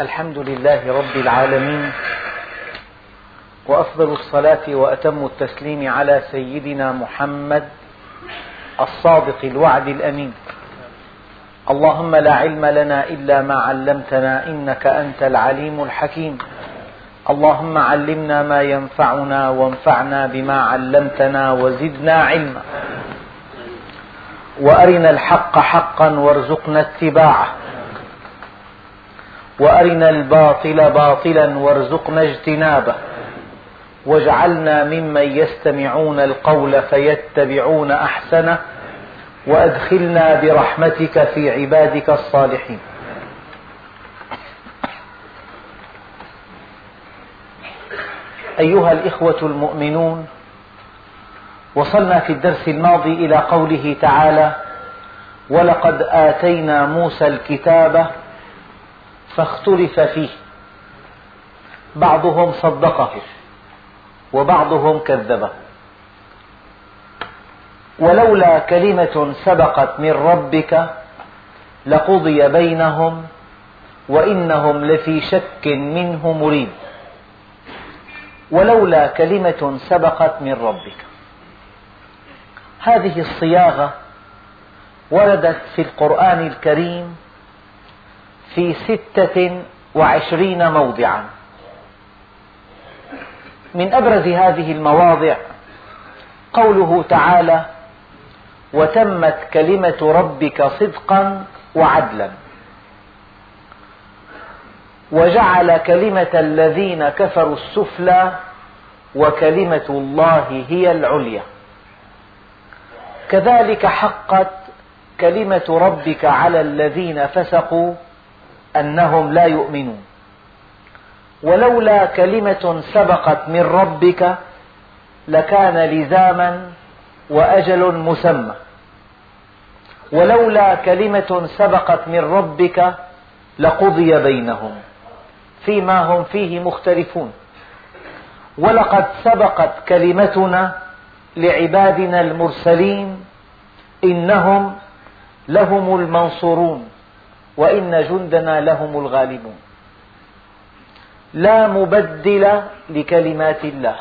الحمد لله رب العالمين وأفضل الصلاة وأتم التسليم على سيدنا محمد الصادق الوعد الأمين. اللهم لا علم لنا إلا ما علمتنا إنك أنت العليم الحكيم. اللهم علمنا ما ينفعنا وانفعنا بما علمتنا وزدنا علما. وأرنا الحق حقا وارزقنا اتباعه. وأرنا الباطل باطلا وارزقنا اجتنابه. واجعلنا ممن يستمعون القول فيتبعون أحسنه وأدخلنا برحمتك في عبادك الصالحين. أيها الإخوة المؤمنون وصلنا في الدرس الماضي إلى قوله تعالى ولقد آتينا موسى الكتاب فاختلف فيه. بعضهم صدقه وبعضهم كذبه. ولولا كلمة سبقت من ربك لقضي بينهم وإنهم لفي شك منه مريب. ولولا كلمة سبقت من ربك. هذه الصياغة وردت في القرآن الكريم في ستة وعشرين موضعا. من أبرز هذه المواضع قوله تعالى وتمت كلمة ربك صدقا وعدلا وجعل كلمة الذين كفروا السفلى وكلمة الله هي العليا. كذلك حقت كلمة ربك على الذين فسقوا أنهم لا يؤمنون. ولولا كلمة سبقت من ربك لكان لزاما وأجل مسمى. ولولا كلمة سبقت من ربك لقضي بينهم فيما هم فيه مختلفون. ولقد سبقت كلمتنا لعبادنا المرسلين إنهم لهم المنصورون. وإن جندنا لهم الغالبون. لا مبدل لكلمات الله.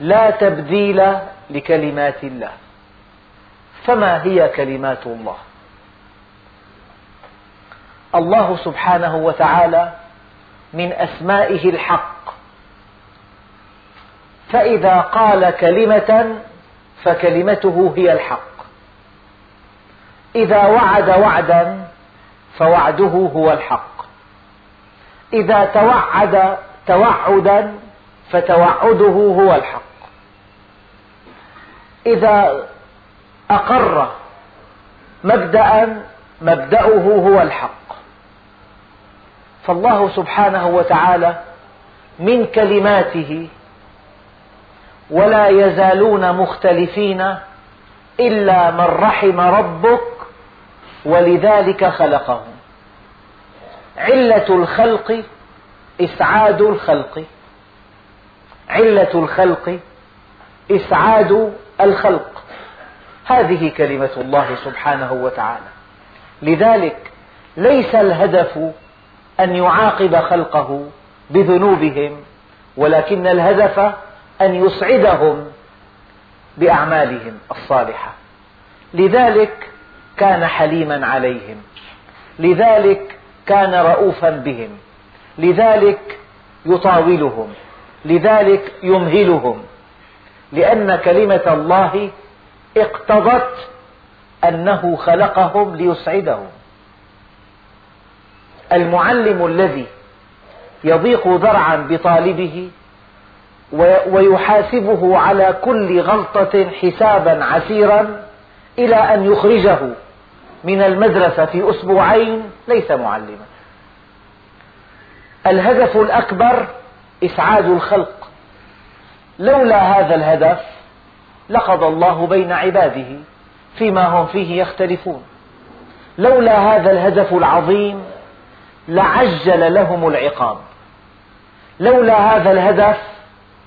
لا تبديل لكلمات الله. فما هي كلمات الله؟ الله سبحانه وتعالى من أسمائه الحق. فإذا قال كلمة فكلمته هي الحق. إذا وعد وعدا فوعده هو الحق. إذا توعد توعدا فتوعده هو الحق. إذا أقر مبدأ مبدأه هو الحق. فالله سبحانه وتعالى من كلماته ولا يزالون مختلفين إلا من رحم ربك ولذلك خلقهم. علة الخلق إسعاد الخلق. علة الخلق إسعاد الخلق. هذه كلمة الله سبحانه وتعالى. لذلك ليس الهدف أن يعاقب خلقه بذنوبهم ولكن الهدف أن يسعدهم بأعمالهم الصالحة. لذلك كان حليما عليهم. لذلك كان رؤوفا بهم. لذلك يطاولهم. لذلك يمهلهم. لأن كلمة الله اقتضت أنه خلقهم ليسعدهم. المعلم الذي يضيق ذرعا بطالبه ويحاسبه على كل غلطة حسابا عسيرا إلى أن يخرجه من المدرسة في أسبوعين ليس معلما. الهدف الأكبر إسعاد الخلق. لولا هذا الهدف لقضى الله بين عباده فيما هم فيه يختلفون. لولا هذا الهدف العظيم لعجل لهم العقاب. لولا هذا الهدف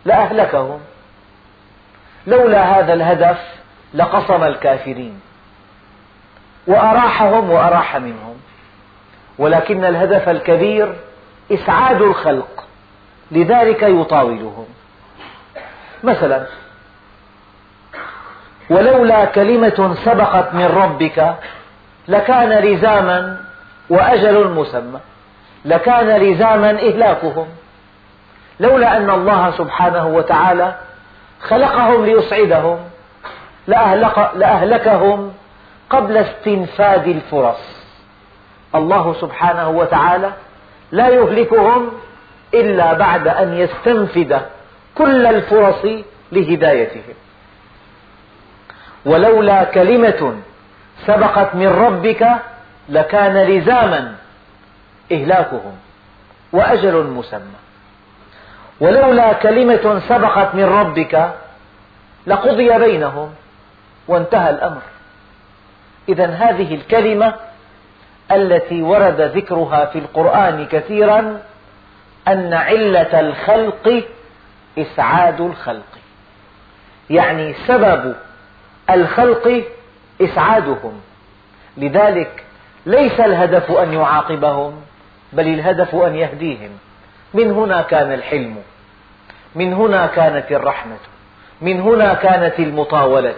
لأهلكهم. لولا هذا الهدف لقصم الكافرين. وأراحهم وأراح منهم. ولكن الهدف الكبير إسعاد الخلق. لذلك يطاولهم. مثلا ولولا كلمة سبقت من ربك لكان لزاما وأجل مسمى. لكان لزاما إهلاكهم. لولا أن الله سبحانه وتعالى خلقهم ليسعدهم لأهلك لأهلكهم قبل استنفاد الفرص. الله سبحانه وتعالى لا يهلكهم إلا بعد أن يستنفد كل الفرص لهدايتهم. ولولا كلمة سبقت من ربك لكان لزاما إهلاكهم وأجل مسمى. ولولا كلمة سبقت من ربك لقضي بينهم وانتهى الأمر. إذا هذه الكلمة التي ورد ذكرها في القرآن كثيرا أن علة الخلق إسعاد الخلق. يعني سبب الخلق إسعادهم. لذلك ليس الهدف أن يعاقبهم بل الهدف أن يهديهم. من هنا كان الحلم. من هنا كانت الرحمة. من هنا كانت المطاولة.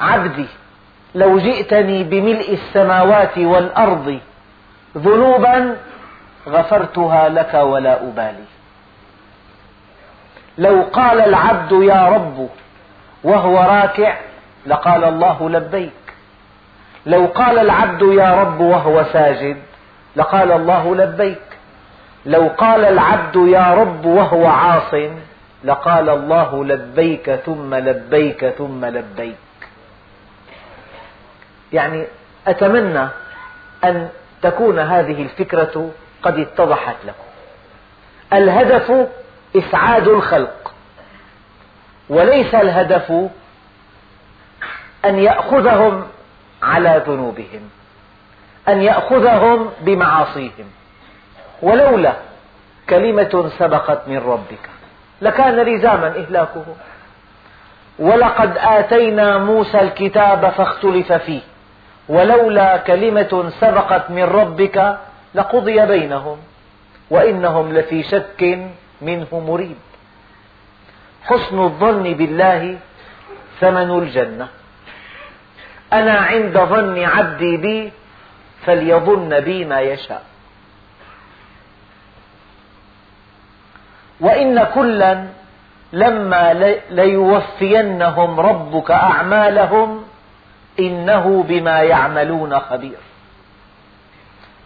عبدي لو جئتني بملء السماوات والأرض ذنوبا غفرتها لك ولا أبالي. لو قال العبد يا رب وهو راكع لقال الله لبيك. لو قال العبد يا رب وهو ساجد لقال الله لبيك. لو قال العبد يا رب وهو عاص لقال الله لبيك ثم لبيك ثم لبيك. يعني أتمنى أن تكون هذه الفكرة قد اتضحت لكم. الهدف إسعاد الخلق وليس الهدف أن يأخذهم على ذنوبهم أن يأخذهم بمعاصيهم. ولولا كلمة سبقت من ربك لكان لزاما إهلاكهم ولقد آتينا موسى الكتاب فاختلف فيه. ولولا كلمة سبقت من ربك لقضي بينهم وإنهم لفي شك منه مريب. حسن الظن بالله ثمن الجنة. أنا عند ظن عبدي بي فليظن بي ما يشاء. وإن كلا لما ليوفينهم ربك أعمالهم إنه بما يعملون خبير.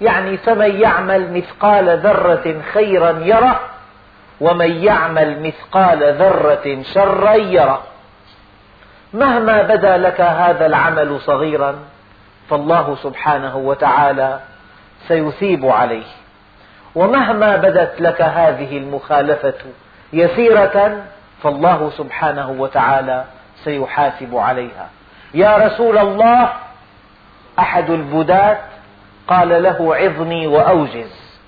يعني فمن يعمل مثقال ذرة خيرا يره ومن يعمل مثقال ذرة شرا يره. مهما بدا لك هذا العمل صغيرا فالله سبحانه وتعالى سيثيب عليه. ومهما بدت لك هذه المخالفة يسيرة فالله سبحانه وتعالى سيحاسب عليها. يا رسول الله أحد البداة قال له عظني وأوجز.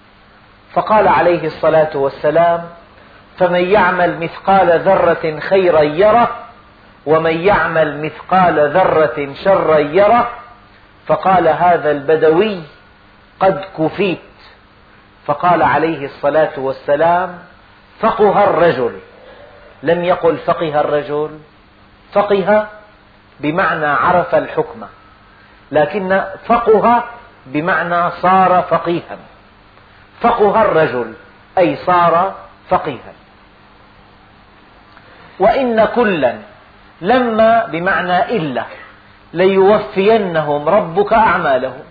فقال عليه الصلاة والسلام فمن يعمل مثقال ذرة خيرا يره ومن يعمل مثقال ذرة شرا يره فقال هذا البدوي قد كفيت. فقال عليه الصلاة والسلام فقه الرجل. لم يقل فقه الرجل فقه بمعنى عرف الحكم لكن فقه بمعنى صار فقيها. فقه الرجل أي صار فقيها. وإن كلا لما بمعنى إلا ليوفينهم ربك أعمالهم.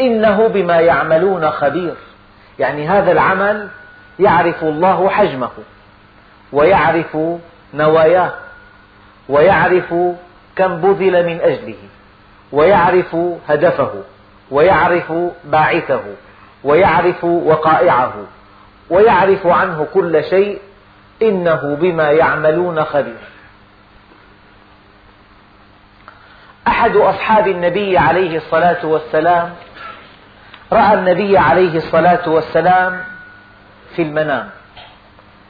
إنه بما يعملون خبير. يعني هذا العمل يعرف الله حجمه ويعرف نواياه. ويعرف كم بذل من أجله ويعرف هدفه ويعرف باعثه ويعرف وقائعه ويعرف عنه كل شيء إنه بما يعملون خبير. أحد أصحاب النبي عليه الصلاة والسلام رأى النبي عليه الصلاة والسلام في المنام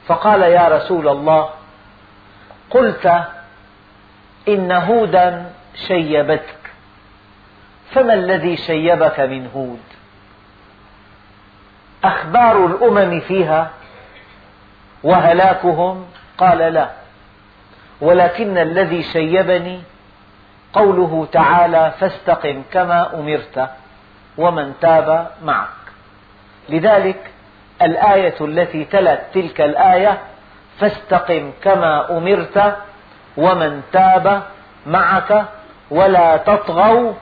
فقال يا رسول الله قلت إن هودا شيبتك. فما الذي شيبك من هود؟ أخبار الأمم فيها وهلاكهم؟ قال لا. ولكن الذي شيبني قوله تعالى فاستقم كما أمرت ومن تاب معك. لذلك الآية التي تلت تلك الآية فاستقم كما أمرت ومن تاب معك ولا تطغوا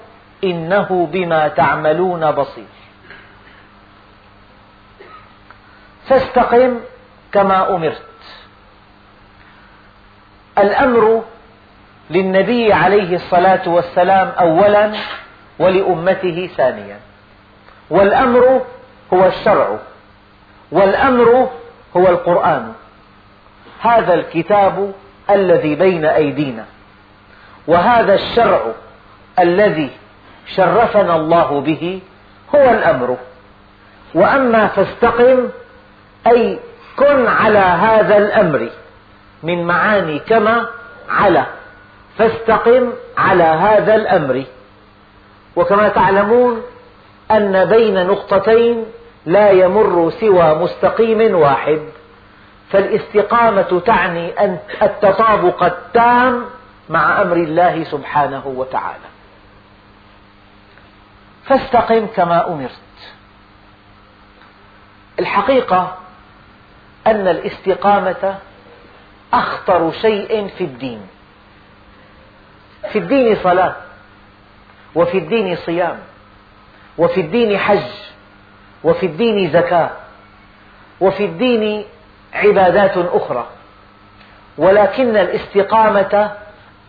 إنه بما تعملون بصير. فاستقم كما أمرت. الأمر للنبي عليه الصلاة والسلام أولا ولأمته ثانيا. والأمر هو الشرع. والأمر هو القرآن. هذا الكتاب الذي بين أيدينا. وهذا الشرع الذي شرفنا الله به هو الأمر. وأما فاستقم أي كن على هذا الأمر من معاني كما على. فاستقم على هذا الأمر. وكما تعلمون أن بين نقطتين لا يمر سوى مستقيم واحد. فالاستقامة تعني أن التطابق التام مع أمر الله سبحانه وتعالى. فاستقم كما أمرت. الحقيقة أن الاستقامة أخطر شيء في الدين. في الدين صلاة وفي الدين صيام وفي الدين حج وفي الدين زكاة وفي الدين عبادات أخرى. ولكن الاستقامة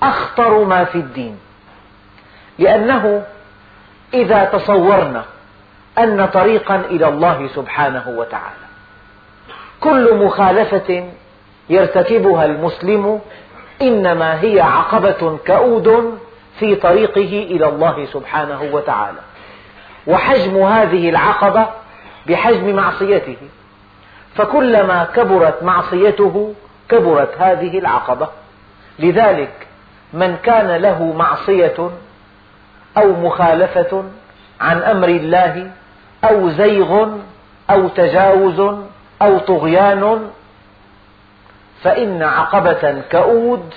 أخطر ما في الدين. لأنه إذا تصورنا أن طريقا إلى الله سبحانه وتعالى. كل مخالفة يرتكبها المسلم إنما هي عقبة كؤود في طريقه إلى الله سبحانه وتعالى. وحجم هذه العقبة بحجم معصيته. فكلما كبرت معصيته كبرت هذه العقبة. لذلك من كان له معصية أو مخالفة عن أمر الله أو زيغ أو تجاوز أو طغيان فإن عقبة كؤود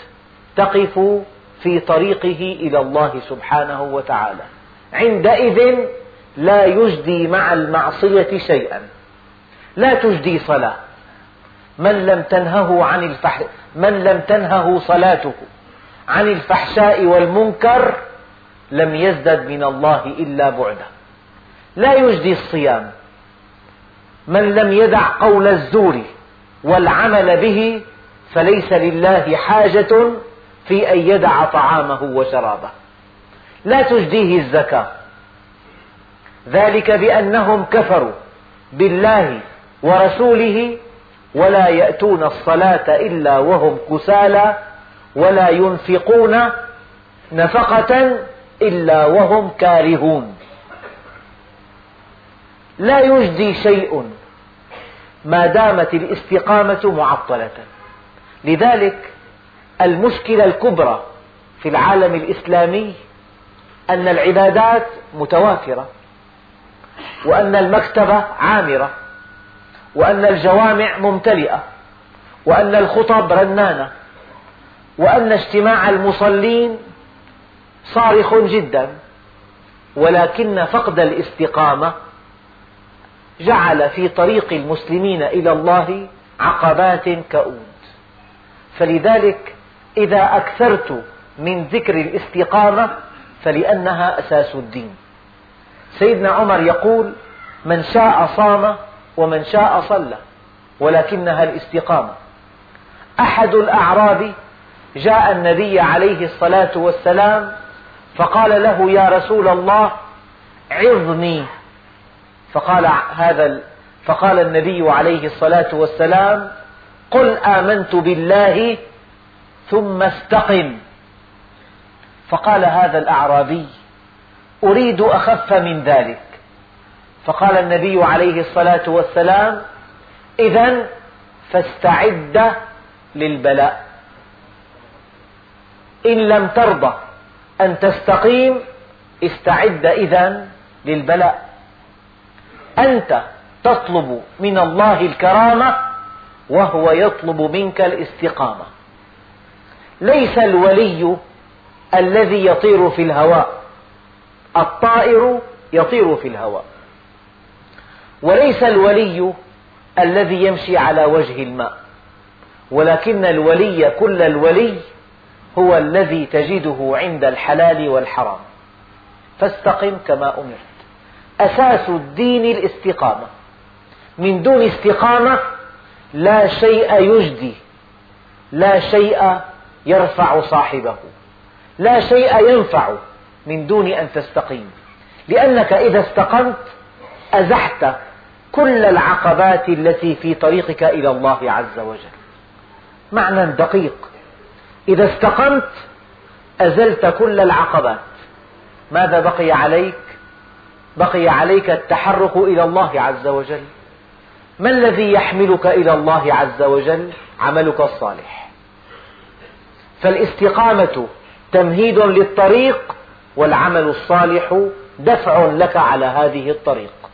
تقف في طريقه إلى الله سبحانه وتعالى. عندئذ لا يجدي مع المعصية شيئا. لا تجدي صلاة. من لم تنهه عن الفح... من لم تنهه صلاته عن الفحشاء والمنكر لم يزدد من الله إلا بعدا لا يجدي الصيام. من لم يدع قول الزور والعمل به فليس لله حاجة في أن يدع طعامه وشرابه. لا تجديه الزكاة. ذلك بأنهم كفروا بالله ورسوله ولا يأتون الصلاة إلا وهم كسالى ولا ينفقون نفقة إلا وهم كارهون. لا يجدي شيء ما دامت الاستقامة معطلة. لذلك المشكلة الكبرى في العالم الإسلامي أن العبادات متوافرة وأن المكتبة عامرة. وأن الجوامع ممتلئة وأن الخطب رنانة وأن اجتماع المصلين صارخ جدا ولكن فقد الاستقامة جعل في طريق المسلمين إلى الله عقبات كؤود. فلذلك إذا أكثرت من ذكر الاستقامة فلأنها أساس الدين. سيدنا عمر يقول من شاء صام ومن شاء صلى ولكنها الاستقامة. أحد الأعراب جاء النبي عليه الصلاة والسلام فقال له يا رسول الله عظني. فقال هذا فقال النبي عليه الصلاة والسلام قل آمنت بالله ثم استقم. فقال هذا الأعرابي أريد أخف من ذلك. فقال النبي عليه الصلاة والسلام إذا فاستعد للبلاء. إن لم ترضى أن تستقيم استعد إذا للبلاء. أنت تطلب من الله الكرامة وهو يطلب منك الاستقامة. ليس الولي الذي يطير في الهواء الطائر يطير في الهواء. وليس الولي الذي يمشي على وجه الماء. ولكن الولي كل الولي هو الذي تجده عند الحلال والحرام. فاستقم كما أمرت. أساس الدين الاستقامة. من دون استقامة لا شيء يجدي. لا شيء يرفع صاحبه. لا شيء ينفع من دون أن تستقيم. لأنك إذا استقمت أزحت كل العقبات التي في طريقك إلى الله عز وجل. معنى دقيق. إذا استقمت أزلت كل العقبات. ماذا بقي عليك؟ بقي عليك التحرك إلى الله عز وجل. ما الذي يحملك إلى الله عز وجل؟ عملك الصالح. فالاستقامة تمهيد للطريق والعمل الصالح دفع لك على هذه الطريق.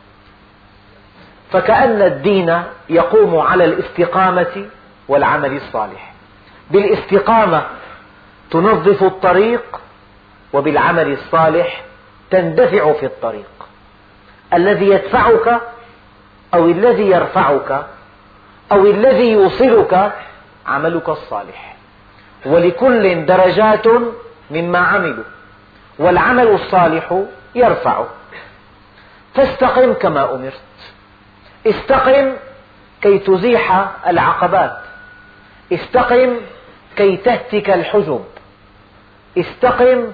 فكأن الدين يقوم على الاستقامة والعمل الصالح. بالاستقامة تنظف الطريق وبالعمل الصالح تندفع في الطريق. الذي يدفعك أو الذي يرفعك أو الذي يوصلك عملك الصالح. ولكل درجات مما عملوا والعمل الصالح يرفعه فاستقم كما أمرت. استقم كي تزيح العقبات. استقم كي تهتك الحجب. استقم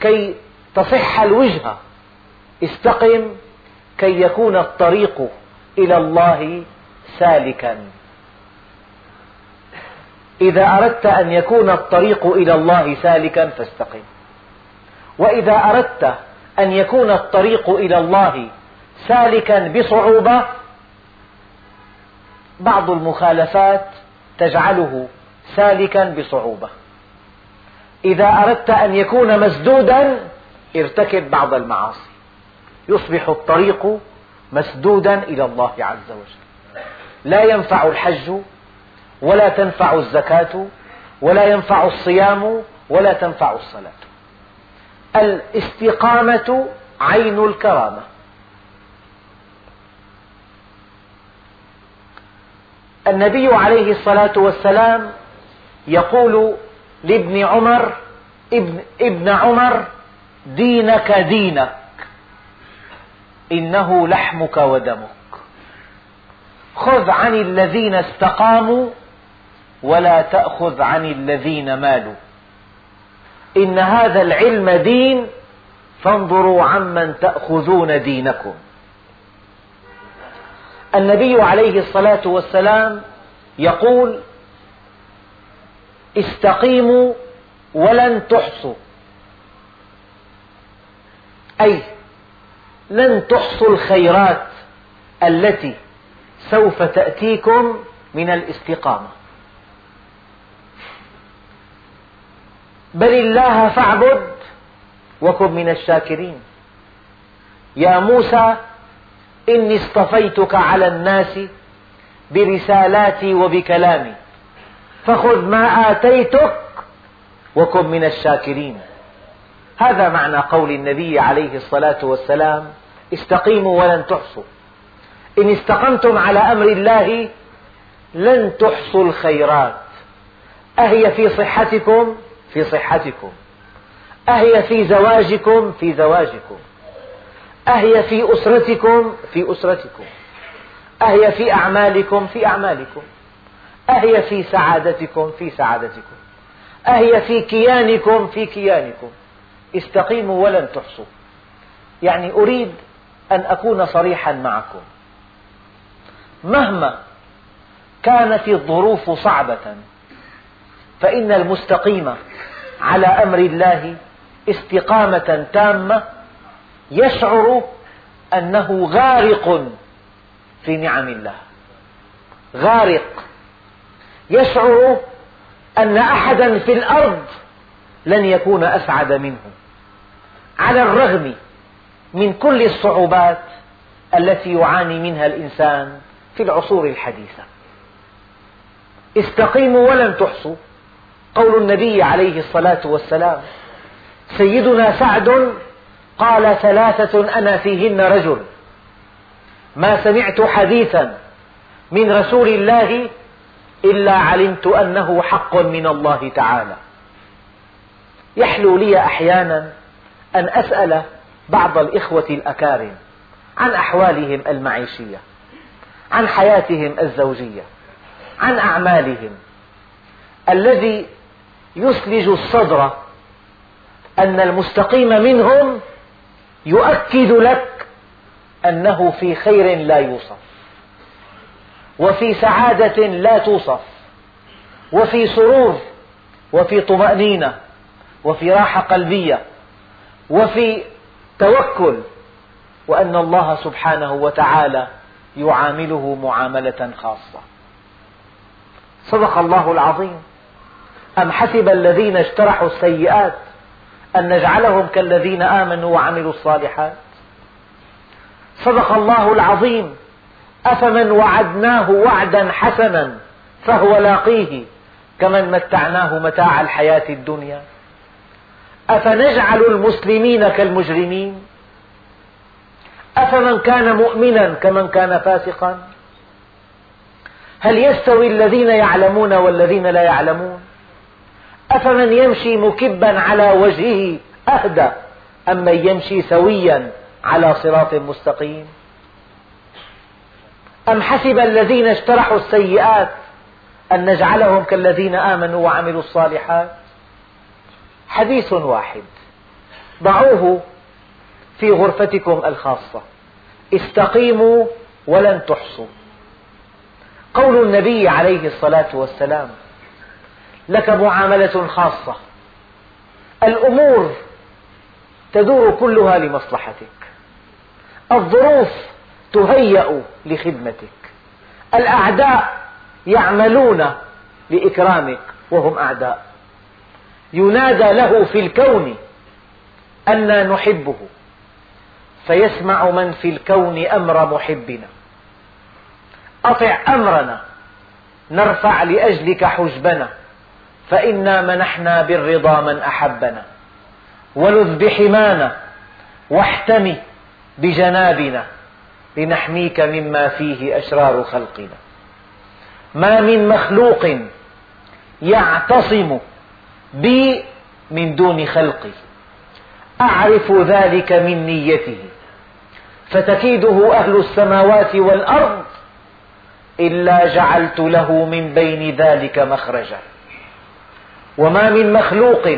كي تصح الوجهة استقم كي يكون الطريق إلى الله سالكا. إذا أردت أن يكون الطريق إلى الله سالكا فاستقم. وإذا أردت أن يكون الطريق إلى الله سالكا بصعوبة بعض المخالفات تجعله سالكا بصعوبة. إذا أردت أن يكون مسدودا ارتكب بعض المعاصي. يصبح الطريق مسدودا إلى الله عز وجل. لا ينفع الحج ولا تنفع الزكاة ولا ينفع الصيام ولا تنفع الصلاة. الاستقامة عين الكرامة. النبي عليه الصلاة والسلام يقول لابن عمر ابن, ابن عمر دينك دينك إنه لحمك ودمك. خذ عن الذين استقاموا ولا تأخذ عن الذين مالوا. إن هذا العلم دين فانظروا عمن تأخذون دينكم. النبي عليه الصلاة والسلام يقول استقيموا ولن تحصوا. أي لن تحصوا الخيرات التي سوف تأتيكم من الاستقامة. بل الله فاعبد وكن من الشاكرين. يا موسى إني اصطفيتك على الناس برسالاتي وبكلامي. فخذ ما آتيتك وكن من الشاكرين. هذا معنى قول النبي عليه الصلاة والسلام استقيموا ولن تحصوا. إن استقمتم على أمر الله لن تحصوا الخيرات. أهي في صحتكم؟ في صحتكم. أهي في زواجكم؟ في زواجكم. أهي في أسرتكم في أسرتكم. أهي في أعمالكم في أعمالكم. أهي في سعادتكم في سعادتكم. أهي في كيانكم في كيانكم. استقيموا ولن تحصوا. يعني أريد أن أكون صريحا معكم. مهما كانت الظروف صعبة فإن المستقيم على أمر الله استقامة تامة يشعر أنه غارق في نعم الله. غارق. يشعر أن أحدا في الأرض لن يكون أسعد منه. على الرغم من كل الصعوبات التي يعاني منها الإنسان في العصور الحديثة. استقيموا ولن تحصوا. قول النبي عليه الصلاة والسلام سيدنا سعد قال ثلاثة أنا فيهن رجل. ما سمعت حديثا من رسول الله إلا علمت أنه حق من الله تعالى. يحلو لي أحيانا أن أسأل بعض الإخوة الأكارم عن أحوالهم المعيشية عن حياتهم الزوجية عن أعمالهم. الذي يثلج الصدر أن المستقيم منهم يؤكد لك أنه في خير لا يوصف وفي سعادة لا توصف وفي سرور وفي طمأنينة وفي راحة قلبية وفي توكل وأن الله سبحانه وتعالى يعامله معاملة خاصة. صدق الله العظيم. أم حسب الذين اجترحوا السيئات أن نجعلهم كالذين آمنوا وعملوا الصالحات. صدق الله العظيم. أفمن وعدناه وعدا حسنا فهو لاقيه كمن متعناه متاع الحياة الدنيا. أفنجعل المسلمين كالمجرمين؟ أفمن كان مؤمنا كمن كان فاسقا؟ هل يستوي الذين يعلمون والذين لا يعلمون؟ أفمن يمشي مكبا على وجهه أهدى أم من يمشي سويا على صراط مستقيم؟ أم حسب الذين اجترحوا السيئات أن نجعلهم كالذين آمنوا وعملوا الصالحات؟ حديث واحد. ضعوه في غرفتكم الخاصة. استقيموا ولن تحصوا. قول النبي عليه الصلاة والسلام لك معاملة خاصة. الأمور تدور كلها لمصلحتك. الظروف تهيأ لخدمتك. الأعداء يعملون لإكرامك وهم أعداء. ينادى له في الكون أنا نحبه. فيسمع من في الكون أمر محبنا. أطع أمرنا. نرفع لأجلك حجبنا فإنا منحنا بالرضا من أحبنا. ولذ بحمانا واحتمي بجنابنا. لنحميك مما فيه أشرار خلقنا. ما من مخلوق يعتصم بي من دون خلقي أعرف ذلك من نيته. فتكيده أهل السماوات والأرض. إلا جعلت له من بين ذلك مخرجا. وما من مخلوق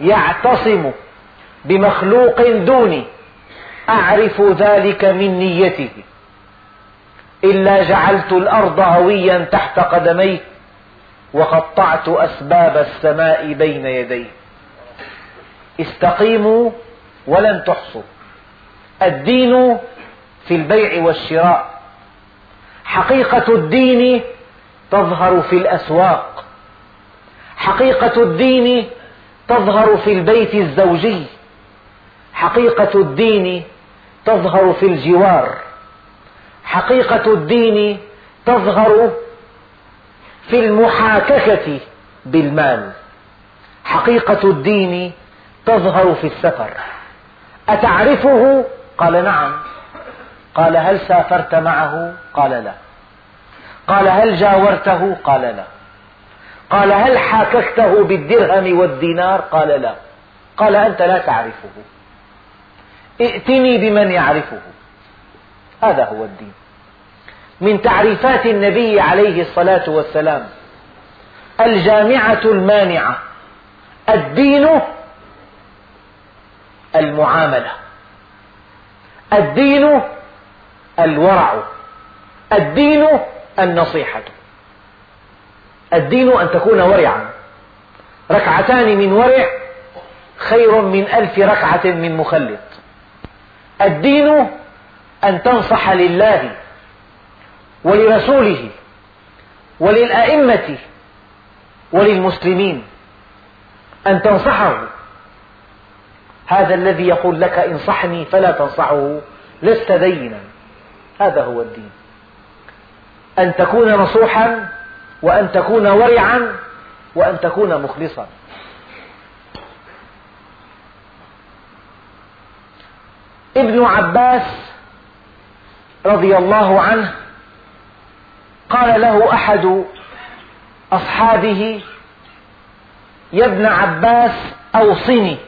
يعتصم بمخلوق دوني. أعرف ذلك من نيته. إلا جعلت الأرض هويا تحت قدميه وقطعت أسباب السماء بين يديه. استقيموا ولن تحصوا. الدين في البيع والشراء. حقيقة الدين تظهر في الأسواق. حقيقة الدين تظهر في البيت الزوجي. حقيقة الدين تظهر في الجوار. حقيقة الدين تظهر في المحاككة بالمال. حقيقة الدين تظهر في السفر. أتعرفه؟ قال نعم. قال هل سافرت معه؟ قال لا. قال هل جاورته؟ قال لا. قال هل حاككته بالدرهم والدينار؟ قال لا. قال أنت لا تعرفه. ائتني بمن يعرفه. هذا هو الدين. من تعريفات النبي عليه الصلاة والسلام الجامعة المانعة الدين المعاملة الدين الورع الدين النصيحة. الدين أن تكون ورعا. ركعتان من ورع خير من ألف ركعة من مخلط. الدين أن تنصح لله ولرسوله وللأئمة وللمسلمين. أن تنصحه. هذا الذي يقول لك انصحني فلا تنصحه. لست دينا. هذا هو الدين. أن تكون نصوحا وأن تكون ورعا وأن تكون مخلصا. ابن عباس رضي الله عنه قال له أحد أصحابه يا ابن عباس أوصني.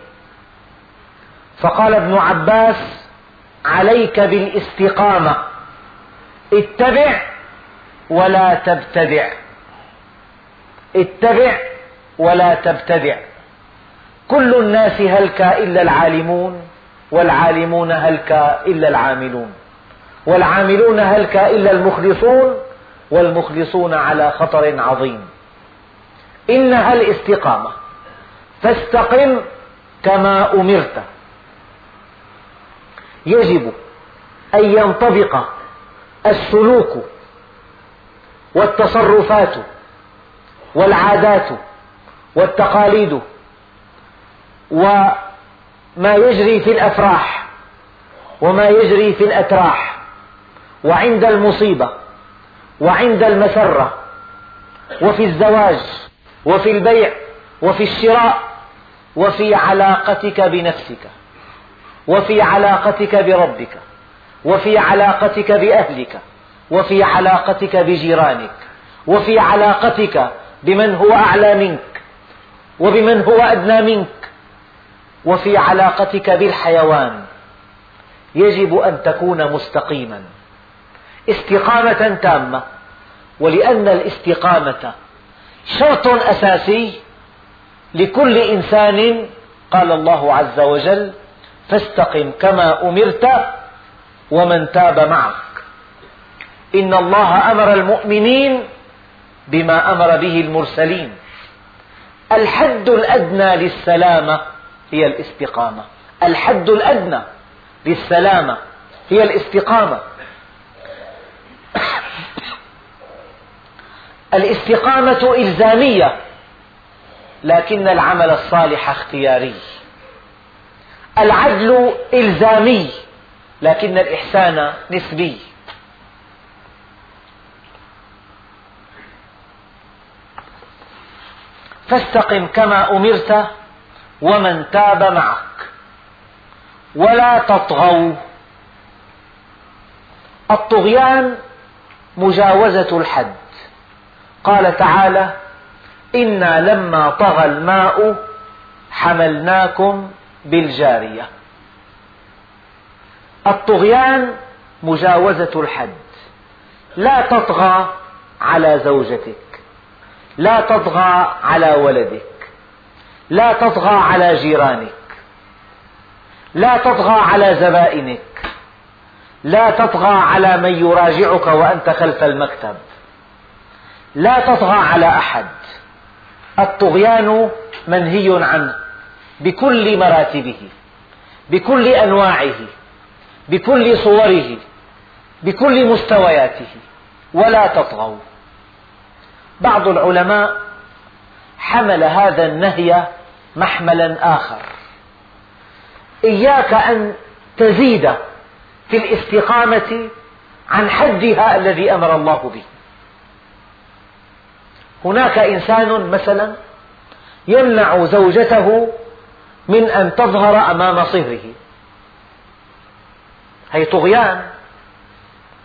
فقال ابن عباس عليك بالاستقامة اتبع ولا تبتدع. اتبع ولا تبتدع. كل الناس هلك إلا العالمون والعالمون هلك إلا العاملون. والعاملون هلك إلا المخلصون والمخلصون على خطر عظيم. إنها الاستقامة. فاستقم كما أمرت. يجب أن ينطبق السلوك والتصرفات والعادات والتقاليد وما يجري في الأفراح وما يجري في الأتراح وعند المصيبة وعند المسرة وفي الزواج وفي البيع وفي الشراء وفي علاقتك بنفسك وفي علاقتك بربك وفي علاقتك بأهلك وفي علاقتك بجيرانك وفي علاقتك بمن هو أعلى منك وبمن هو أدنى منك وفي علاقتك بالحيوان يجب أن تكون مستقيما. استقامة تامة ولأن الاستقامة شرط أساسي لكل إنسان قال الله عز وجل فاستقم كما أمرت ومن تاب معك. إن الله أمر المؤمنين بما أمر به المرسلين. الحد الأدنى للسلامة هي الاستقامة. الحد الأدنى للسلامة هي الاستقامة. الاستقامة إلزامية لكن العمل الصالح اختياري. العدل إلزامي لكن الإحسان نسبي. فاستقم كما أمرت ومن تاب معك. ولا تطغوا. الطغيان مجاوزة الحد. قال تعالى إنا لما طغى الماء حملناكم بالجارية. الطغيان مجاوزة الحد. لا تطغى على زوجتك. لا تطغى على ولدك. لا تطغى على جيرانك. لا تطغى على زبائنك. لا تطغى على من يراجعك وأنت خلف المكتب. لا تطغى على أحد. الطغيان منهي عنه بكل مراتبه بكل أنواعه بكل صوره بكل مستوياته. ولا تطغوا. بعض العلماء حمل هذا النهي محملا آخر. إياك أن تزيد في الاستقامة عن حدها الذي أمر الله به. هناك إنسان مثلا يمنع زوجته من أن تظهر أمام صهره. هي طغيان.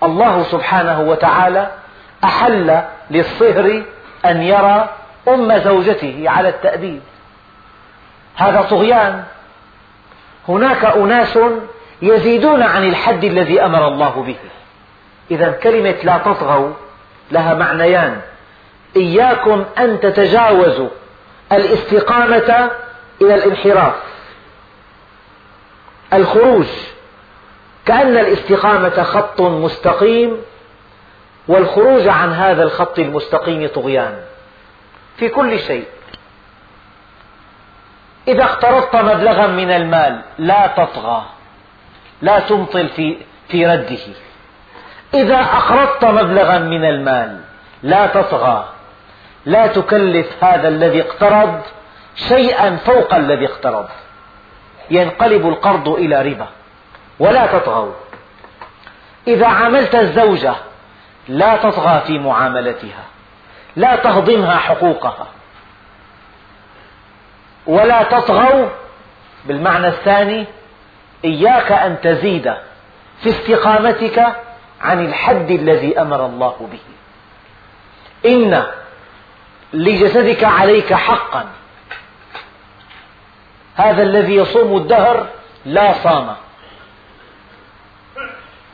الله سبحانه وتعالى أحل للصهر أن يرى أم زوجته على التأديب. هذا طغيان. هناك أناس يزيدون عن الحد الذي أمر الله به. إذا كلمة لا تطغوا لها معنيان. إياكم أن تتجاوزوا الاستقامة إلى الانحراف. الخروج. كأن الاستقامة خط مستقيم والخروج عن هذا الخط المستقيم طغيان في كل شيء. إذا اقترضت مبلغا من المال لا تطغى لا تمطل في في رده. إذا أقرضت مبلغا من المال لا تطغى لا تكلف هذا الذي اقترض شيئا فوق الذي اقترض. ينقلب القرض إلى ربا ولا تطغوا. إذا عاملت الزوجة لا تطغى في معاملتها لا تهضمها حقوقها ولا تطغوا بالمعنى الثاني إياك أن تزيد في استقامتك عن الحد الذي أمر الله به. إن لجسدك عليك حقا. هذا الذي يصوم الدهر لا صام.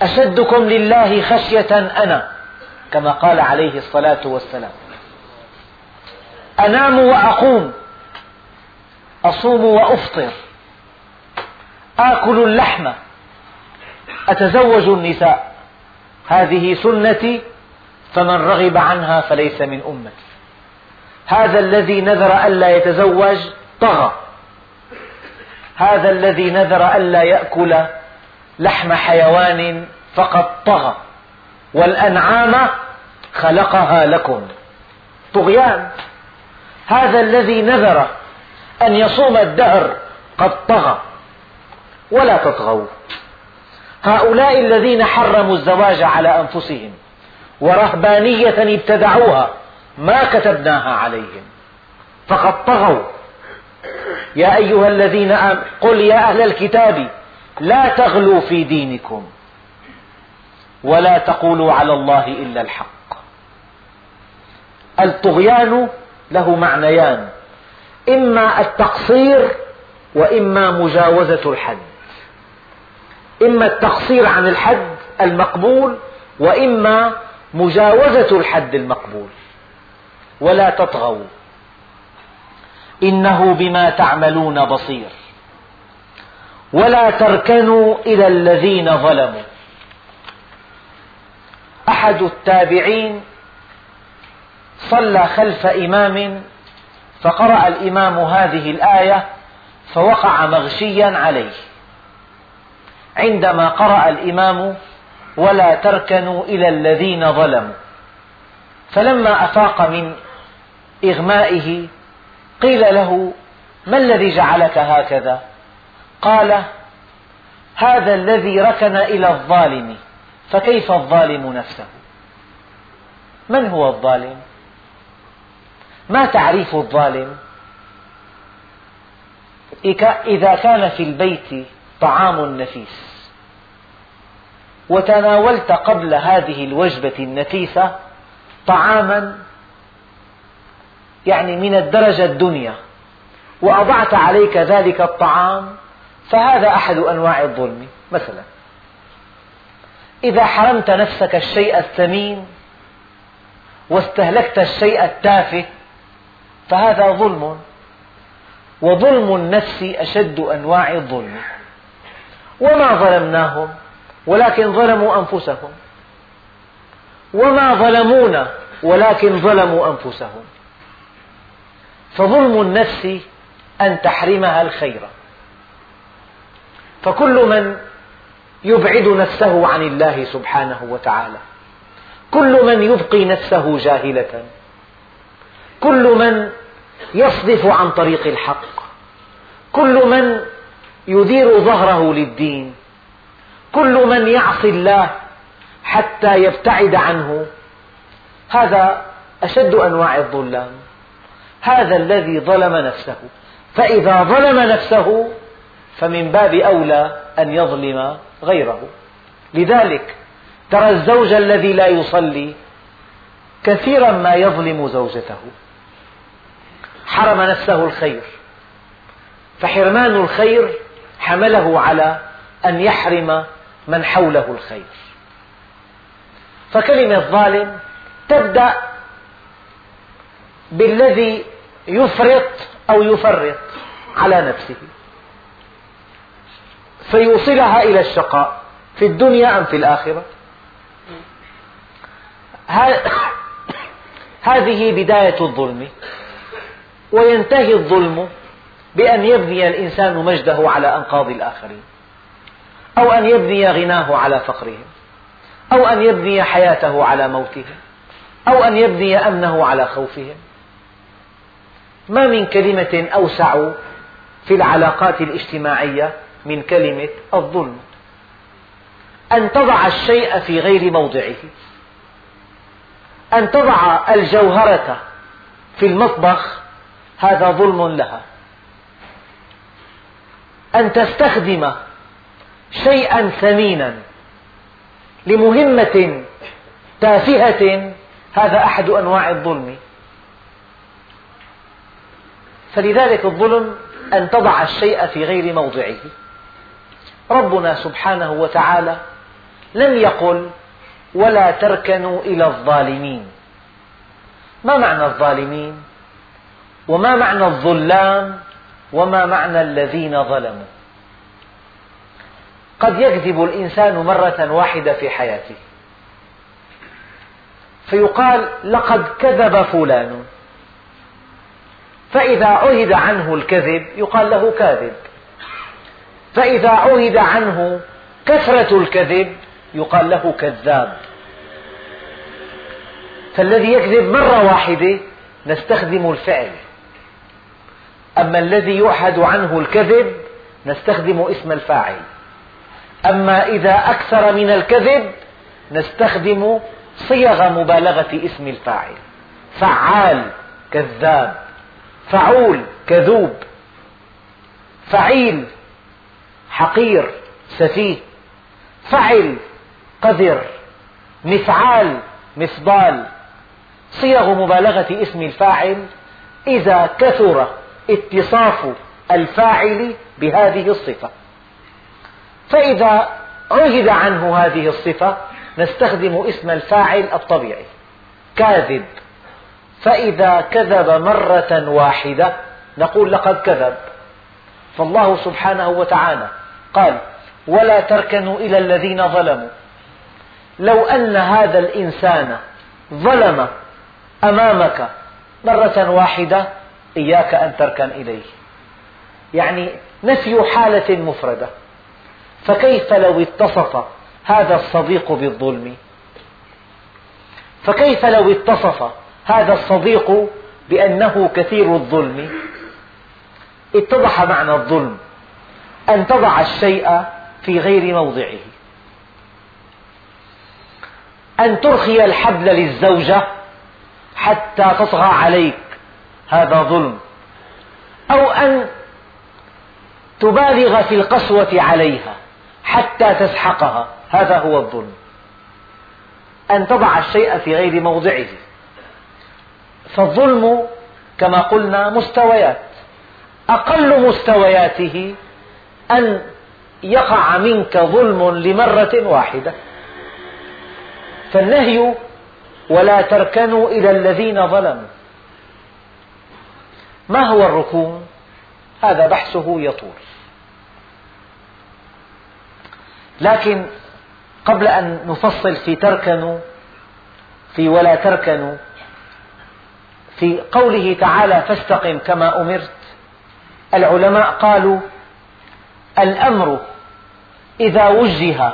أشدكم لله خشية أنا. كما قال عليه الصلاة والسلام. أنام وأقوم أصوم وأفطر آكل اللحم أتزوج النساء. هذه سنتي فمن رغب عنها فليس من أمتي. هذا الذي نذر ألا يتزوج طغى. هذا الذي نذر ألا يأكل لحم حيوان فقد طغى. والأنعام خلقها لكم. طغيان. هذا الذي نذر أن يصوم الدهر قد طغى. ولا تطغوا. هؤلاء الذين حرموا الزواج على أنفسهم ورهبانية ابتدعوها ما كتبناها عليهم. فقد طغوا. يا أيها الذين آمنوا قل يا أهل الكتاب لا تغلوا في دينكم ولا تقولوا على الله إلا الحق. الطغيان له معنيان إما التقصير وإما مجاوزة الحد. إما التقصير عن الحد المقبول وإما مجاوزة الحد المقبول. ولا تطغوا. إنه بما تعملون بصير. ولا تركنوا إلى الذين ظلموا. أحد التابعين صلى خلف إمام فقرأ الإمام هذه الآية فوقع مغشيا عليه. عندما قرأ الإمام ولا تركنوا إلى الذين ظلموا. فلما أفاق من إغمائه قيل له ما الذي جعلك هكذا؟ قال هذا الذي ركن إلى الظالم فكيف الظالم نفسه؟ من هو الظالم؟ ما تعريف الظالم؟ إذا كان في البيت طعام نفيس وتناولت قبل هذه الوجبة النفيسة طعاما يعني من الدرجة الدنيا وأضعت عليك ذلك الطعام فهذا أحد أنواع الظلم مثلا. إذا حرمت نفسك الشيء الثمين واستهلكت الشيء التافه فهذا ظلم. وظلم النفس أشد أنواع الظلم. وما ظلمناهم ولكن ظلموا أنفسهم. وما ظلمونا ولكن ظلموا أنفسهم. فظلم النفس أن تحرمها الخير. فكل من يبعد نفسه عن الله سبحانه وتعالى كل من يبقي نفسه جاهلة كل من يصدف عن طريق الحق. كل من يدير ظهره للدين كل من يعصي الله حتى يبتعد عنه هذا أشد أنواع الظلام. هذا الذي ظلم نفسه. فإذا ظلم نفسه فمن باب أولى أن يظلم غيره. لذلك ترى الزوج الذي لا يصلي كثيرا ما يظلم زوجته. حرم نفسه الخير. فحرمان الخير حمله على أن يحرم من حوله الخير. فكلمة ظالم تبدأ بالذي يفرط أو يفرط على نفسه. فيوصلها إلى الشقاء في الدنيا أم في الآخرة. هذه بداية الظلم. وينتهي الظلم بأن يبني الإنسان مجده على أنقاض الآخرين أو أن يبني غناه على فقرهم أو أن يبني حياته على موتهم أو أن يبني أمنه على خوفهم. ما من كلمة أوسع في العلاقات الاجتماعية من كلمة الظلم. أن تضع الشيء في غير موضعه. أن تضع الجوهرة في المطبخ هذا ظلم لها. أن تستخدم شيئا ثمينا لمهمة تافهة هذا أحد أنواع الظلم. فلذلك الظلم أن تضع الشيء في غير موضعه. ربنا سبحانه وتعالى لم يقل ولا تركنوا إلى الظالمين. ما معنى الظالمين؟ وما معنى الظلام وما معنى الذين ظلموا؟ قد يكذب الإنسان مرة واحدة في حياته. فيقال لقد كذب فلان. فإذا عهد عنه الكذب يقال له كاذب. فإذا عهد عنه كثرة الكذب يقال له كذاب. فالذي يكذب مرة واحدة نستخدم الفعل. أما الذي يعهد عنه الكذب نستخدم اسم الفاعل. أما إذا أكثر من الكذب نستخدم صيغ مبالغة اسم الفاعل. فعال كذاب فعول كذوب فعيل حقير سفيه فعل قذر مفعال مفضال صيغ مبالغة اسم الفاعل إذا كثر. اتصاف الفاعل بهذه الصفة. فإذا عهد عنه هذه الصفة نستخدم اسم الفاعل الطبيعي كاذب. فإذا كذب مرة واحدة نقول لقد كذب. فالله سبحانه وتعالى قال ولا تركنوا إلى الذين ظلموا. لو أن هذا الإنسان ظلم أمامك مرة واحدة إياك أن تركن إليه. يعني نفي حالة مفردة. فكيف لو اتصف هذا الصديق بالظلم؟ فكيف لو اتصف هذا الصديق بأنه كثير الظلم؟ اتضح معنى الظلم. أن تضع الشيء في غير موضعه. أن ترخي الحبل للزوجة حتى تطغى عليك. هذا ظلم. أو أن تبالغ في القسوة عليها حتى تسحقها. هذا هو الظلم. أن تضع الشيء في غير موضعه. فالظلم كما قلنا مستويات. أقل مستوياته أن يقع منك ظلم لمرة واحدة. فالنهي ولا تركنوا إلى الذين ظلموا. ما هو الركون؟ هذا بحثه يطول لكن قبل أن نفصل في تركنوا في ولا تركنوا في قوله تعالى فاستقم كما أمرت العلماء قالوا الأمر إذا وجه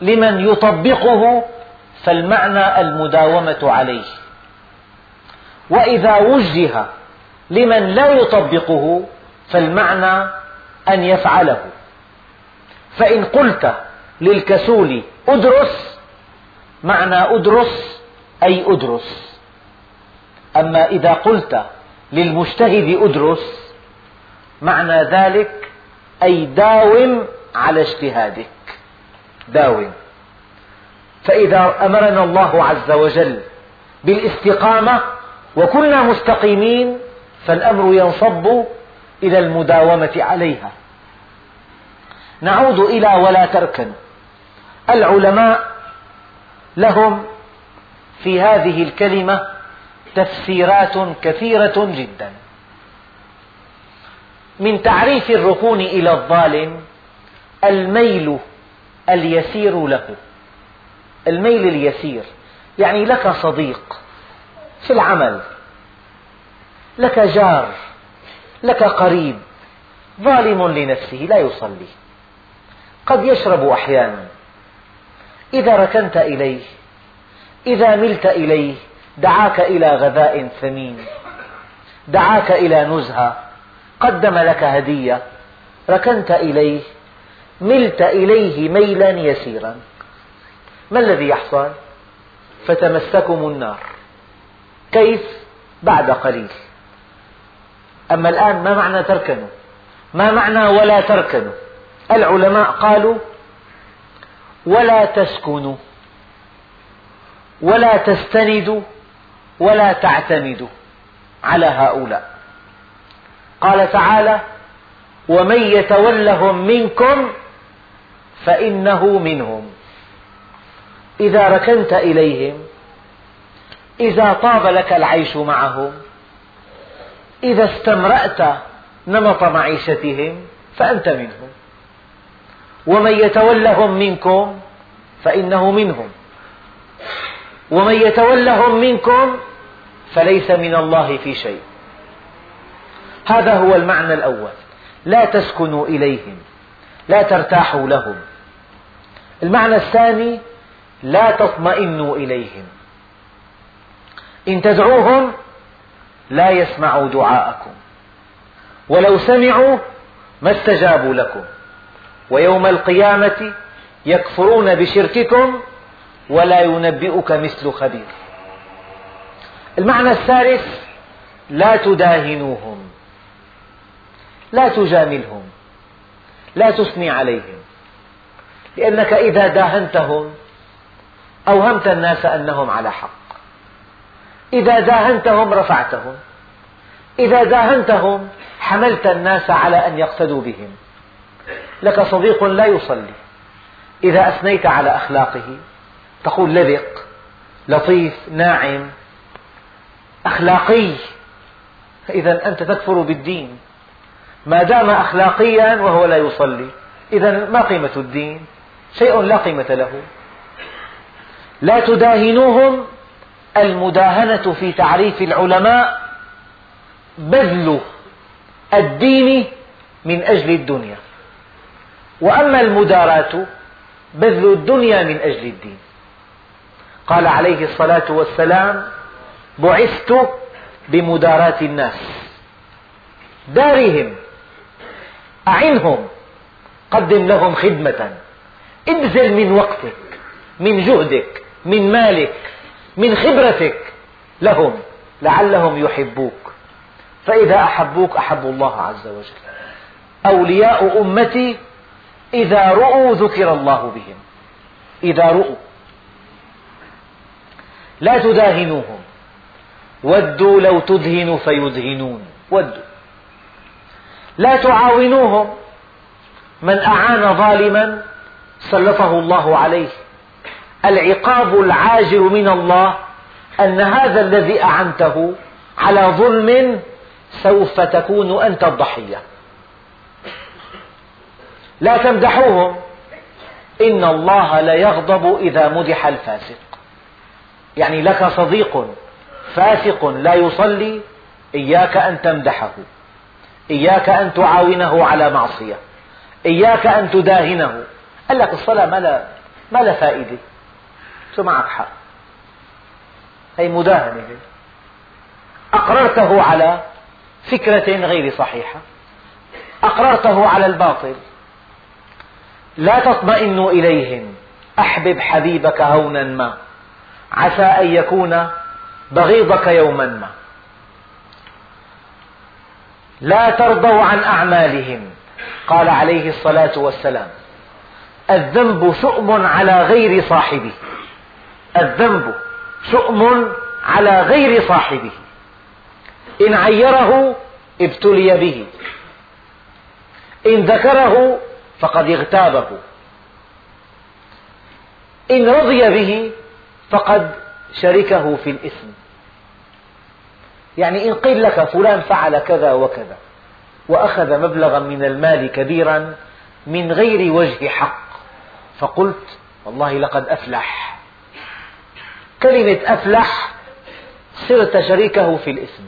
لمن يطبقه فالمعنى المداومة عليه وإذا وجه لمن لا يطبقه فالمعنى أن يفعله. فإن قلت للكسول أدرس معنى أدرس أي أدرس. أما إذا قلت للمجتهد أدرس معنى ذلك أي داوم على اجتهادك. داوم. فإذا أمرنا الله عز وجل بالاستقامة وكنا مستقيمين فالأمر ينصب إلى المداومة عليها. نعود إلى ولا تركن. العلماء لهم في هذه الكلمة تفسيرات كثيرة جدا. من تعريف الركون إلى الظالم الميل اليسير له. الميل اليسير يعني لك صديق في العمل. لك جار لك قريب ظالم لنفسه لا يصلي. قد يشرب أحيانا. إذا ركنت إليه إذا ملت إليه دعاك إلى غذاء ثمين دعاك إلى نزهة قدم لك هدية ركنت إليه ملت إليه ميلا يسيرا. ما الذي يحصل؟ فتمسكم النار. كيف؟ بعد قليل. أما الآن ما معنى تركنوا ما معنى ولا تركنوا العلماء قالوا ولا تسكنوا ولا تستندوا ولا تعتمدوا على هؤلاء. قال تعالى ومن يتولهم منكم فإنه منهم. إذا ركنت إليهم إذا طاب لك العيش معهم إذا استمرأت نمط معيشتهم فأنت منهم. ومن يتولهم منكم فإنه منهم. ومن يتولهم منكم فليس من الله في شيء. هذا هو المعنى الأول. لا تسكنوا إليهم. لا ترتاحوا لهم. المعنى الثاني لا تطمئنوا إليهم. إن تدعوهم لا يسمعوا دعاءكم. ولو سمعوا ما استجابوا لكم. ويوم القيامة يكفرون بشرككم ولا ينبئك مثل خبير. المعنى الثالث لا تداهنوهم. لا تجاملهم. لا تثني عليهم. لأنك إذا داهنتهم أوهمت الناس أنهم على حق. إذا داهنتهم رفعتهم. إذا داهنتهم حملت الناس على أن يقتدوا بهم. لك صديق لا يصلي. إذا أثنيت على أخلاقه تقول لبق لطيف ناعم أخلاقي. إذا أنت تكفر بالدين. ما دام أخلاقيا وهو لا يصلي إذا ما قيمة الدين؟ شيء لا قيمة له. لا تداهنوهم المداهنة في تعريف العلماء بذل الدين من أجل الدنيا. وأما المداراة بذل الدنيا من أجل الدين. قال عليه الصلاة والسلام بعثت بمداراة الناس دارهم أعنهم قدم لهم خدمة. ابذل من وقتك من جهدك من مالك من خبرتك لهم لعلهم يحبوك. فإذا أحبوك أحبوا الله عز وجل. أولياء أمتي إذا رؤوا ذكر الله بهم. إذا رؤوا. لا تداهنوهم. ودوا لو تدهن فيدهنون. ودوا. لا تعاونوهم. من أعان ظالما سلطه الله عليه. العقاب العاجل من الله أن هذا الذي أعنته على ظلم سوف تكون أنت الضحية. لا تمدحوهم. إن الله ليغضب إذا مدح الفاسق. يعني لك صديق فاسق لا يصلي إياك أن تمدحه. إياك أن تعاونه على معصية. إياك أن تداهنه. قال لك الصلاة ما لا, ما لا فائدة. شو معك حق هي مداهنة أقررته على فكرة غير صحيحة. أقررته على الباطل. لا تطمئن إليهم. أحبب حبيبك هونا ما. عسى أن يكون بغيضك يوما ما. لا ترضوا عن أعمالهم. قال عليه الصلاة والسلام. الذنب شؤم على غير صاحبه. الذنب شؤم على غير صاحبه. إن عيره ابتلي به. إن ذكره فقد اغتابه. إن رضي به فقد شركه في الإثم. يعني إن قيل لك فلان فعل كذا وكذا وأخذ مبلغا من المال كبيرا من غير وجه حق فقلت والله لقد أفلح. كلمة أفلح صرت شريكه في الإثم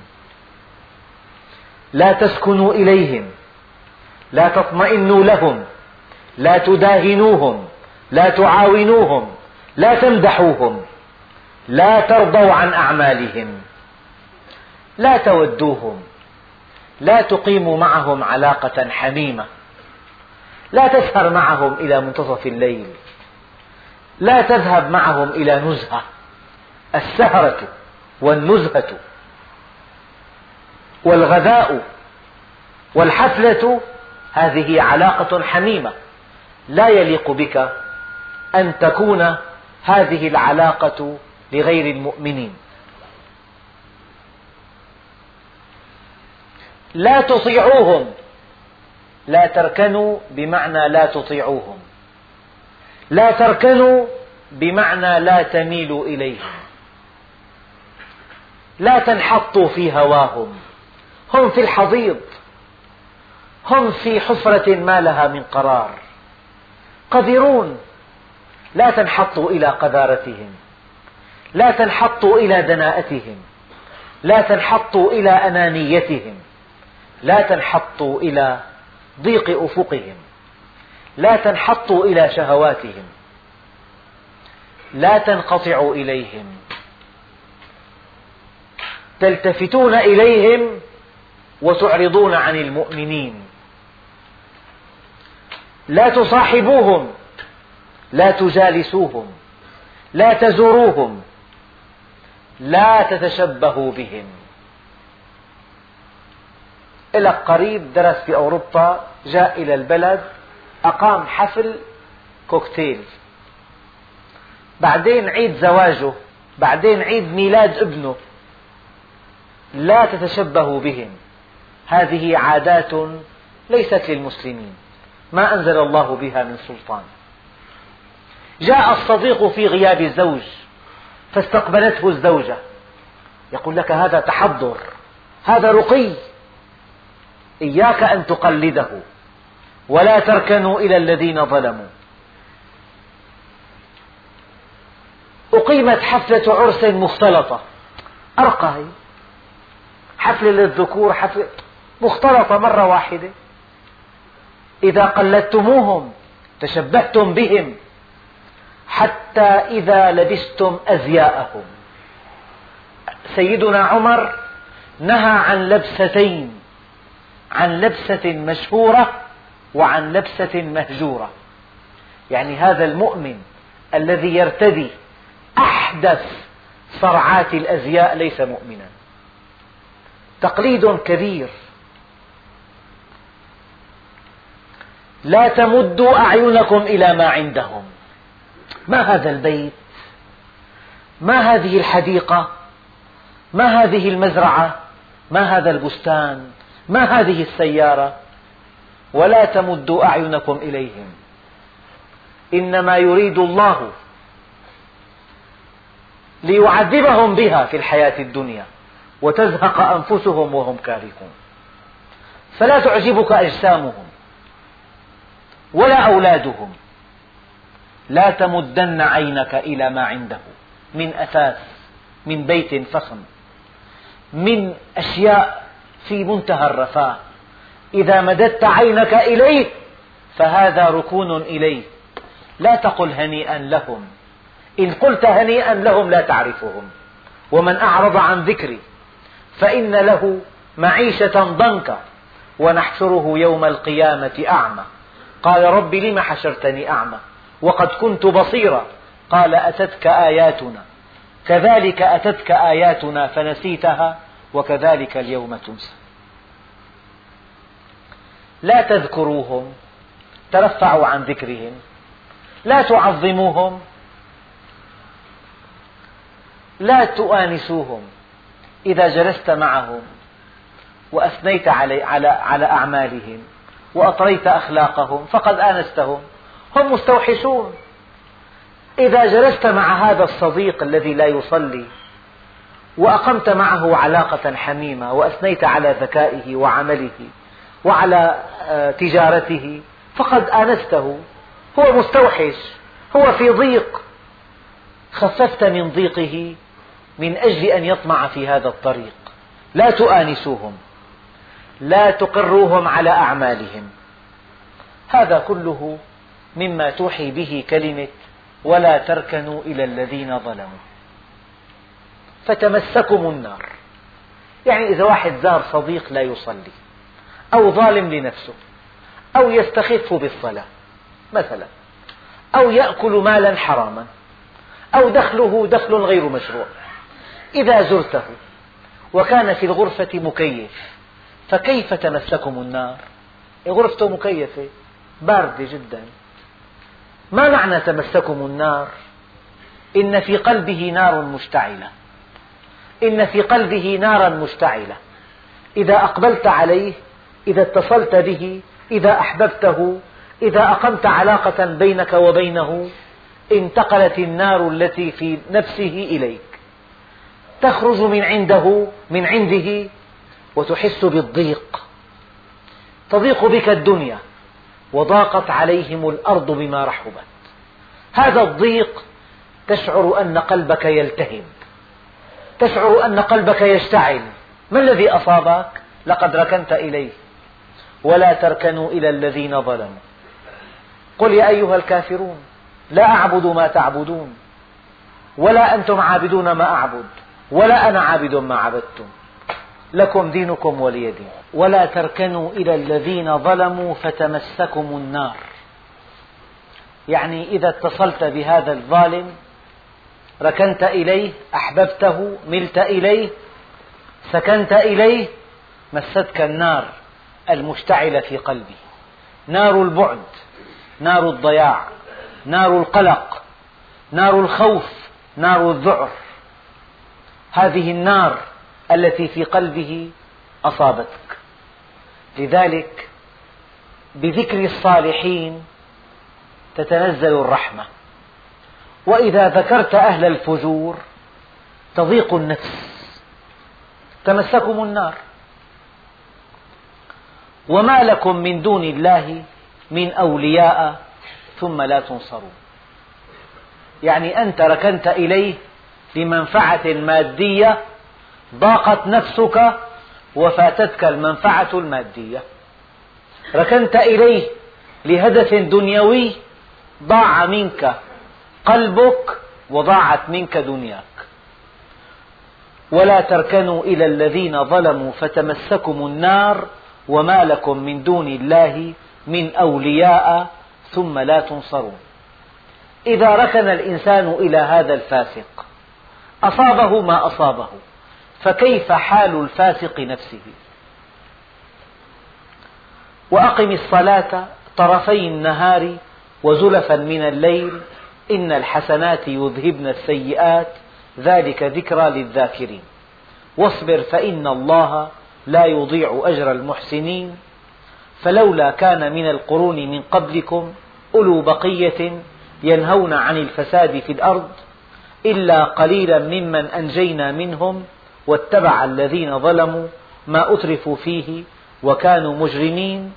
لا تسكنوا إليهم لا تطمئنوا لهم لا تداهنوهم لا تعاونوهم لا تمدحوهم لا ترضوا عن أعمالهم لا تودوهم لا تقيموا معهم علاقة حميمة لا تسهر معهم إلى منتصف الليل لا تذهب معهم إلى نزهة. السهرة والنزهة والغذاء والحفلة هذه علاقة حميمة. لا يليق بك أن تكون هذه العلاقة لغير المؤمنين. لا تطيعوهم. لا تركنوا بمعنى لا تطيعوهم. لا تركنوا بمعنى لا تميلوا إليهم. لا تنحطوا في هواهم. هم في الحضيض. هم في حفرة ما لها من قرار. قذرون. لا تنحطوا إلى قذارتهم. لا تنحطوا إلى دناءتهم. لا تنحطوا إلى أنانيتهم. لا تنحطوا إلى ضيق أفقهم. لا تنحطوا إلى شهواتهم. لا تنقطعوا إليهم. تلتفتون إليهم وتعرضون عن المؤمنين. لا تصاحبوهم لا تجالسوهم لا تزوروهم لا تتشبهوا بهم. لك قريب درس في أوروبا جاء إلى البلد أقام حفل كوكتيل. بعدين عيد زواجه بعدين عيد ميلاد ابنه. لا تتشبهوا بهم. هذه عادات ليست للمسلمين. ما أنزل الله بها من سلطان. جاء الصديق في غياب الزوج فاستقبلته الزوجة. يقول لك هذا تحضر هذا رقي. إياك أن تقلده ولا تركنوا إلى الذين ظلموا. أقيمت حفلة عرس مختلطة. أرقى. حفلة للذكور حفلة مختلطة مرة واحدة. إذا قلدتموهم تشبهتم بهم حتى إذا لبستم أزياءهم. سيدنا عمر نهى عن لبستين عن لبسة مشهورة وعن لبسة مهجورة. يعني هذا المؤمن الذي يرتدي أحدث صرعات الأزياء ليس مؤمنا. تقليد كبير. لا تمدوا أعينكم إلى ما عندهم. ما هذا البيت؟ ما هذه الحديقة؟ ما هذه المزرعة؟ ما هذا البستان؟ ما هذه السيارة؟ ولا تمدوا أعينكم إليهم. إنما يريد الله ليعذبهم بها في الحياة الدنيا. وتزهق أنفسهم وهم كارهون. فلا تعجبك أجسامهم ولا أولادهم. لا تمدن عينك إلى ما عنده من أثاث من بيت فخم من أشياء في منتهى الرفاه. إذا مددت عينك إليه فهذا ركون إليه. لا تقل هنيئا لهم. إن قلت هنيئا لهم لا تعرفهم. ومن أعرض عن ذكري فإن له معيشة ضنكا ونحشره يوم القيامة أعمى. قال رب لم حشرتني أعمى؟ وقد كنت بصيرا. قال أتتك آياتنا. كذلك أتتك آياتنا فنسيتها وكذلك اليوم تنسى. لا تذكروهم ترفعوا عن ذكرهم لا تعظموهم لا تؤانسوهم. إذا جلست معهم وأثنيت على, على, على أعمالهم وأطريت أخلاقهم فقد آنستهم هم مستوحشون. إذا جلست مع هذا الصديق الذي لا يصلي وأقمت معه علاقة حميمة وأثنيت على ذكائه وعمله وعلى آه، تجارته فقد آنسته هو مستوحش هو في ضيق. خففت من ضيقه من أجل أن يطمع في هذا الطريق. لا تؤانسوهم. لا تقروهم على أعمالهم. هذا كله مما توحي به كلمة ولا تركنوا إلى الذين ظلموا. فتمسكم النار. يعني إذا واحد زار صديق لا يصلي أو ظالم لنفسه أو يستخف بالصلاة مثلا أو يأكل مالا حراما أو دخله دخل غير مشروع. إذا زرته وكان في الغرفة مكيف فكيف تمسكم النار؟ غرفته مكيفة باردة جدا. ما معنى تمسكم النار؟ إن في قلبه نار مشتعلة. إن في قلبه نارا مشتعلة. إذا أقبلت عليه إذا اتصلت به إذا أحببته إذا أقمت علاقة بينك وبينه انتقلت النار التي في نفسه إليك. تخرج من عنده من عنده وتحس بالضيق. تضيق بك الدنيا وضاقت عليهم الأرض بما رحبت. هذا الضيق تشعر أن قلبك يلتهب. تشعر أن قلبك يشتعل. ما الذي أصابك؟ لقد ركنت إليه. ولا تركنوا إلى الذين ظلموا. قل يا أيها الكافرون لا أعبد ما تعبدون ولا أنتم عابدون ما أعبد. ولا أنا عابد ما عبدتم. لكم دينكم ولي دين. ولا تركنوا إلى الذين ظلموا فتمسكم النار. يعني إذا اتصلت بهذا الظالم ركنت إليه أحببته ملت إليه سكنت إليه مستك النار المشتعلة في قلبي. نار البعد نار الضياع نار القلق نار الخوف نار الذعر. هذه النار التي في قلبه أصابتك. لذلك بذكر الصالحين تتنزل الرحمة. وإذا ذكرت أهل الفجور تضيق النفس تمسكم النار. وما لكم من دون الله من أولياء ثم لا تنصرون. يعني أنت ركنت إليه لمنفعة مادية ضاقت نفسك وفاتتك المنفعة المادية. ركنت إليه لهدف دنيوي ضاع منك قلبك وضاعت منك دنياك. ولا تركنوا إلى الذين ظلموا فتمسكم النار وما لكم من دون الله من أولياء ثم لا تنصرون. إذا ركن الإنسان إلى هذا الفاسق أصابه ما أصابه. فكيف حال الفاسق نفسه؟ وأقم الصلاة طرفي النهار وزلفا من الليل. إن الحسنات يذهبن السيئات. ذلك ذكرى للذاكرين. واصبر فإن الله لا يضيع أجر المحسنين. فلولا كان من القرون من قبلكم أولو بقية ينهون عن الفساد في الأرض. إلا قليلا ممن أنجينا منهم واتبع الذين ظلموا ما أترفوا فيه وكانوا مجرمين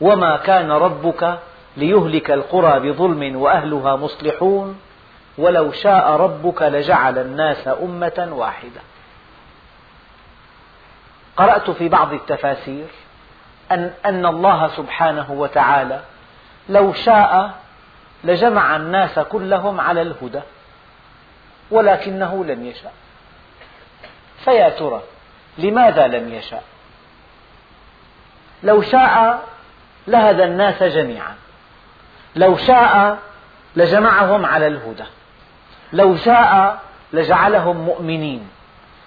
وما كان ربك ليهلك القرى بظلم وأهلها مصلحون ولو شاء ربك لجعل الناس أمة واحدة. قرأت في بعض التفاسير أن, أن الله سبحانه وتعالى لو شاء لجمع الناس كلهم على الهدى. ولكنه لم يشاء. فيا ترى لماذا لم يشاء؟ لو شاء لهدى الناس جميعا. لو شاء لجمعهم على الهدى. لو شاء لجعلهم مؤمنين.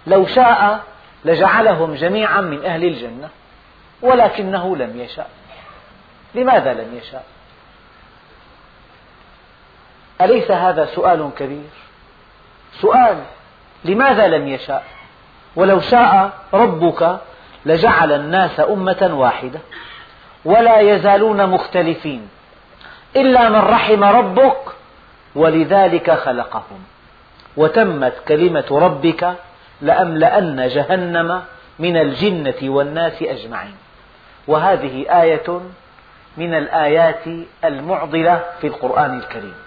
لو شاء لجعلهم جميعا من أهل الجنة. ولكنه لم يشاء. لماذا لم يشاء؟ أليس هذا سؤال كبير؟ سؤال لماذا لم يشاء؟ ولو شاء ربك لجعل الناس أمة واحدة ولا يزالون مختلفين إلا من رحم ربك ولذلك خلقهم. وتمت كلمة ربك لأملأن جهنم من الجنة والناس أجمعين. وهذه آية من الآيات المعضلة في القرآن الكريم.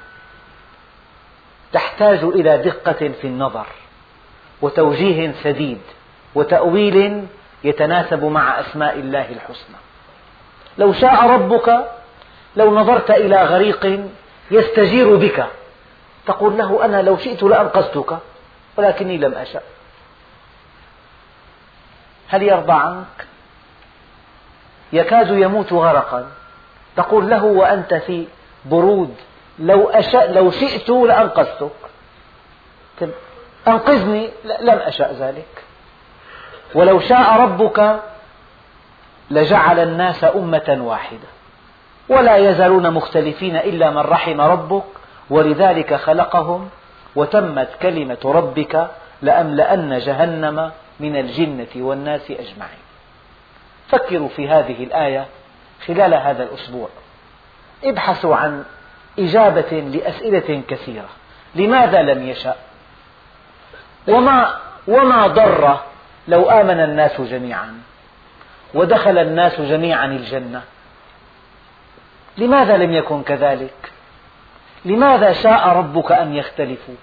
تحتاج إلى دقة في النظر وتوجيه سديد وتأويل يتناسب مع أسماء الله الحسنى لو شاء ربك لو نظرت إلى غريق يستجير بك تقول له أنا لو شئت لأنقذتك ولكني لم أشأ هل يرضى عنك؟ يكاد يموت غرقا تقول له وأنت في برود لو, أشأ لو شئت لأنقذتك. أنقذني لم أشأ ذلك. ولو شاء ربك لجعل الناس أمة واحدة. ولا يزالون مختلفين إلا من رحم ربك ولذلك خلقهم وتمت كلمة ربك لأملأن جهنم من الجنة والناس أجمعين. فكروا في هذه الآية خلال هذا الأسبوع. ابحثوا عن إجابة لأسئلة كثيرة. لماذا لم يشأ؟ وما, وما ضر لو آمن الناس جميعا؟ ودخل الناس جميعا الجنة. لماذا لم يكن كذلك؟ لماذا شاء ربك أن يختلفوا؟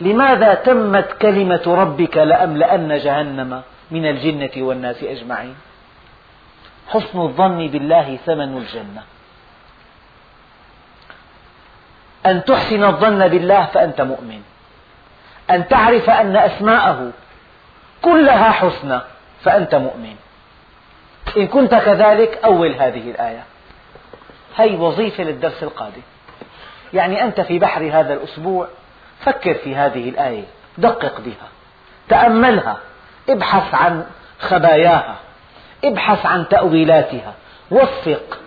لماذا تمت كلمة ربك لأملأن جهنم من الجنة والناس أجمعين؟ حسن الظن بالله ثمن الجنة. أن تحسن الظن بالله فأنت مؤمن. أن تعرف أن أسماءه كلها حسنى فأنت مؤمن. إن كنت كذلك أول هذه الآية. هي وظيفة للدرس القادم. يعني أنت في بحر هذا الأسبوع فكر في هذه الآية. دقق بها. تأملها. ابحث عن خباياها. ابحث عن تأويلاتها. وفق.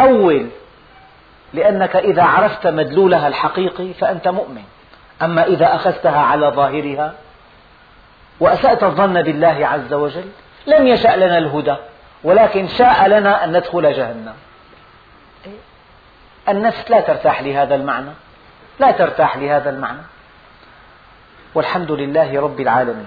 أول لأنك إذا عرفت مدلولها الحقيقي فأنت مؤمن. أما إذا أخذتها على ظاهرها وأسأت الظن بالله عز وجل لم يشأ لنا الهدى ولكن شاء لنا أن ندخل جهنم. النفس لا ترتاح لهذا المعنى. لا ترتاح لهذا المعنى. والحمد لله رب العالمين.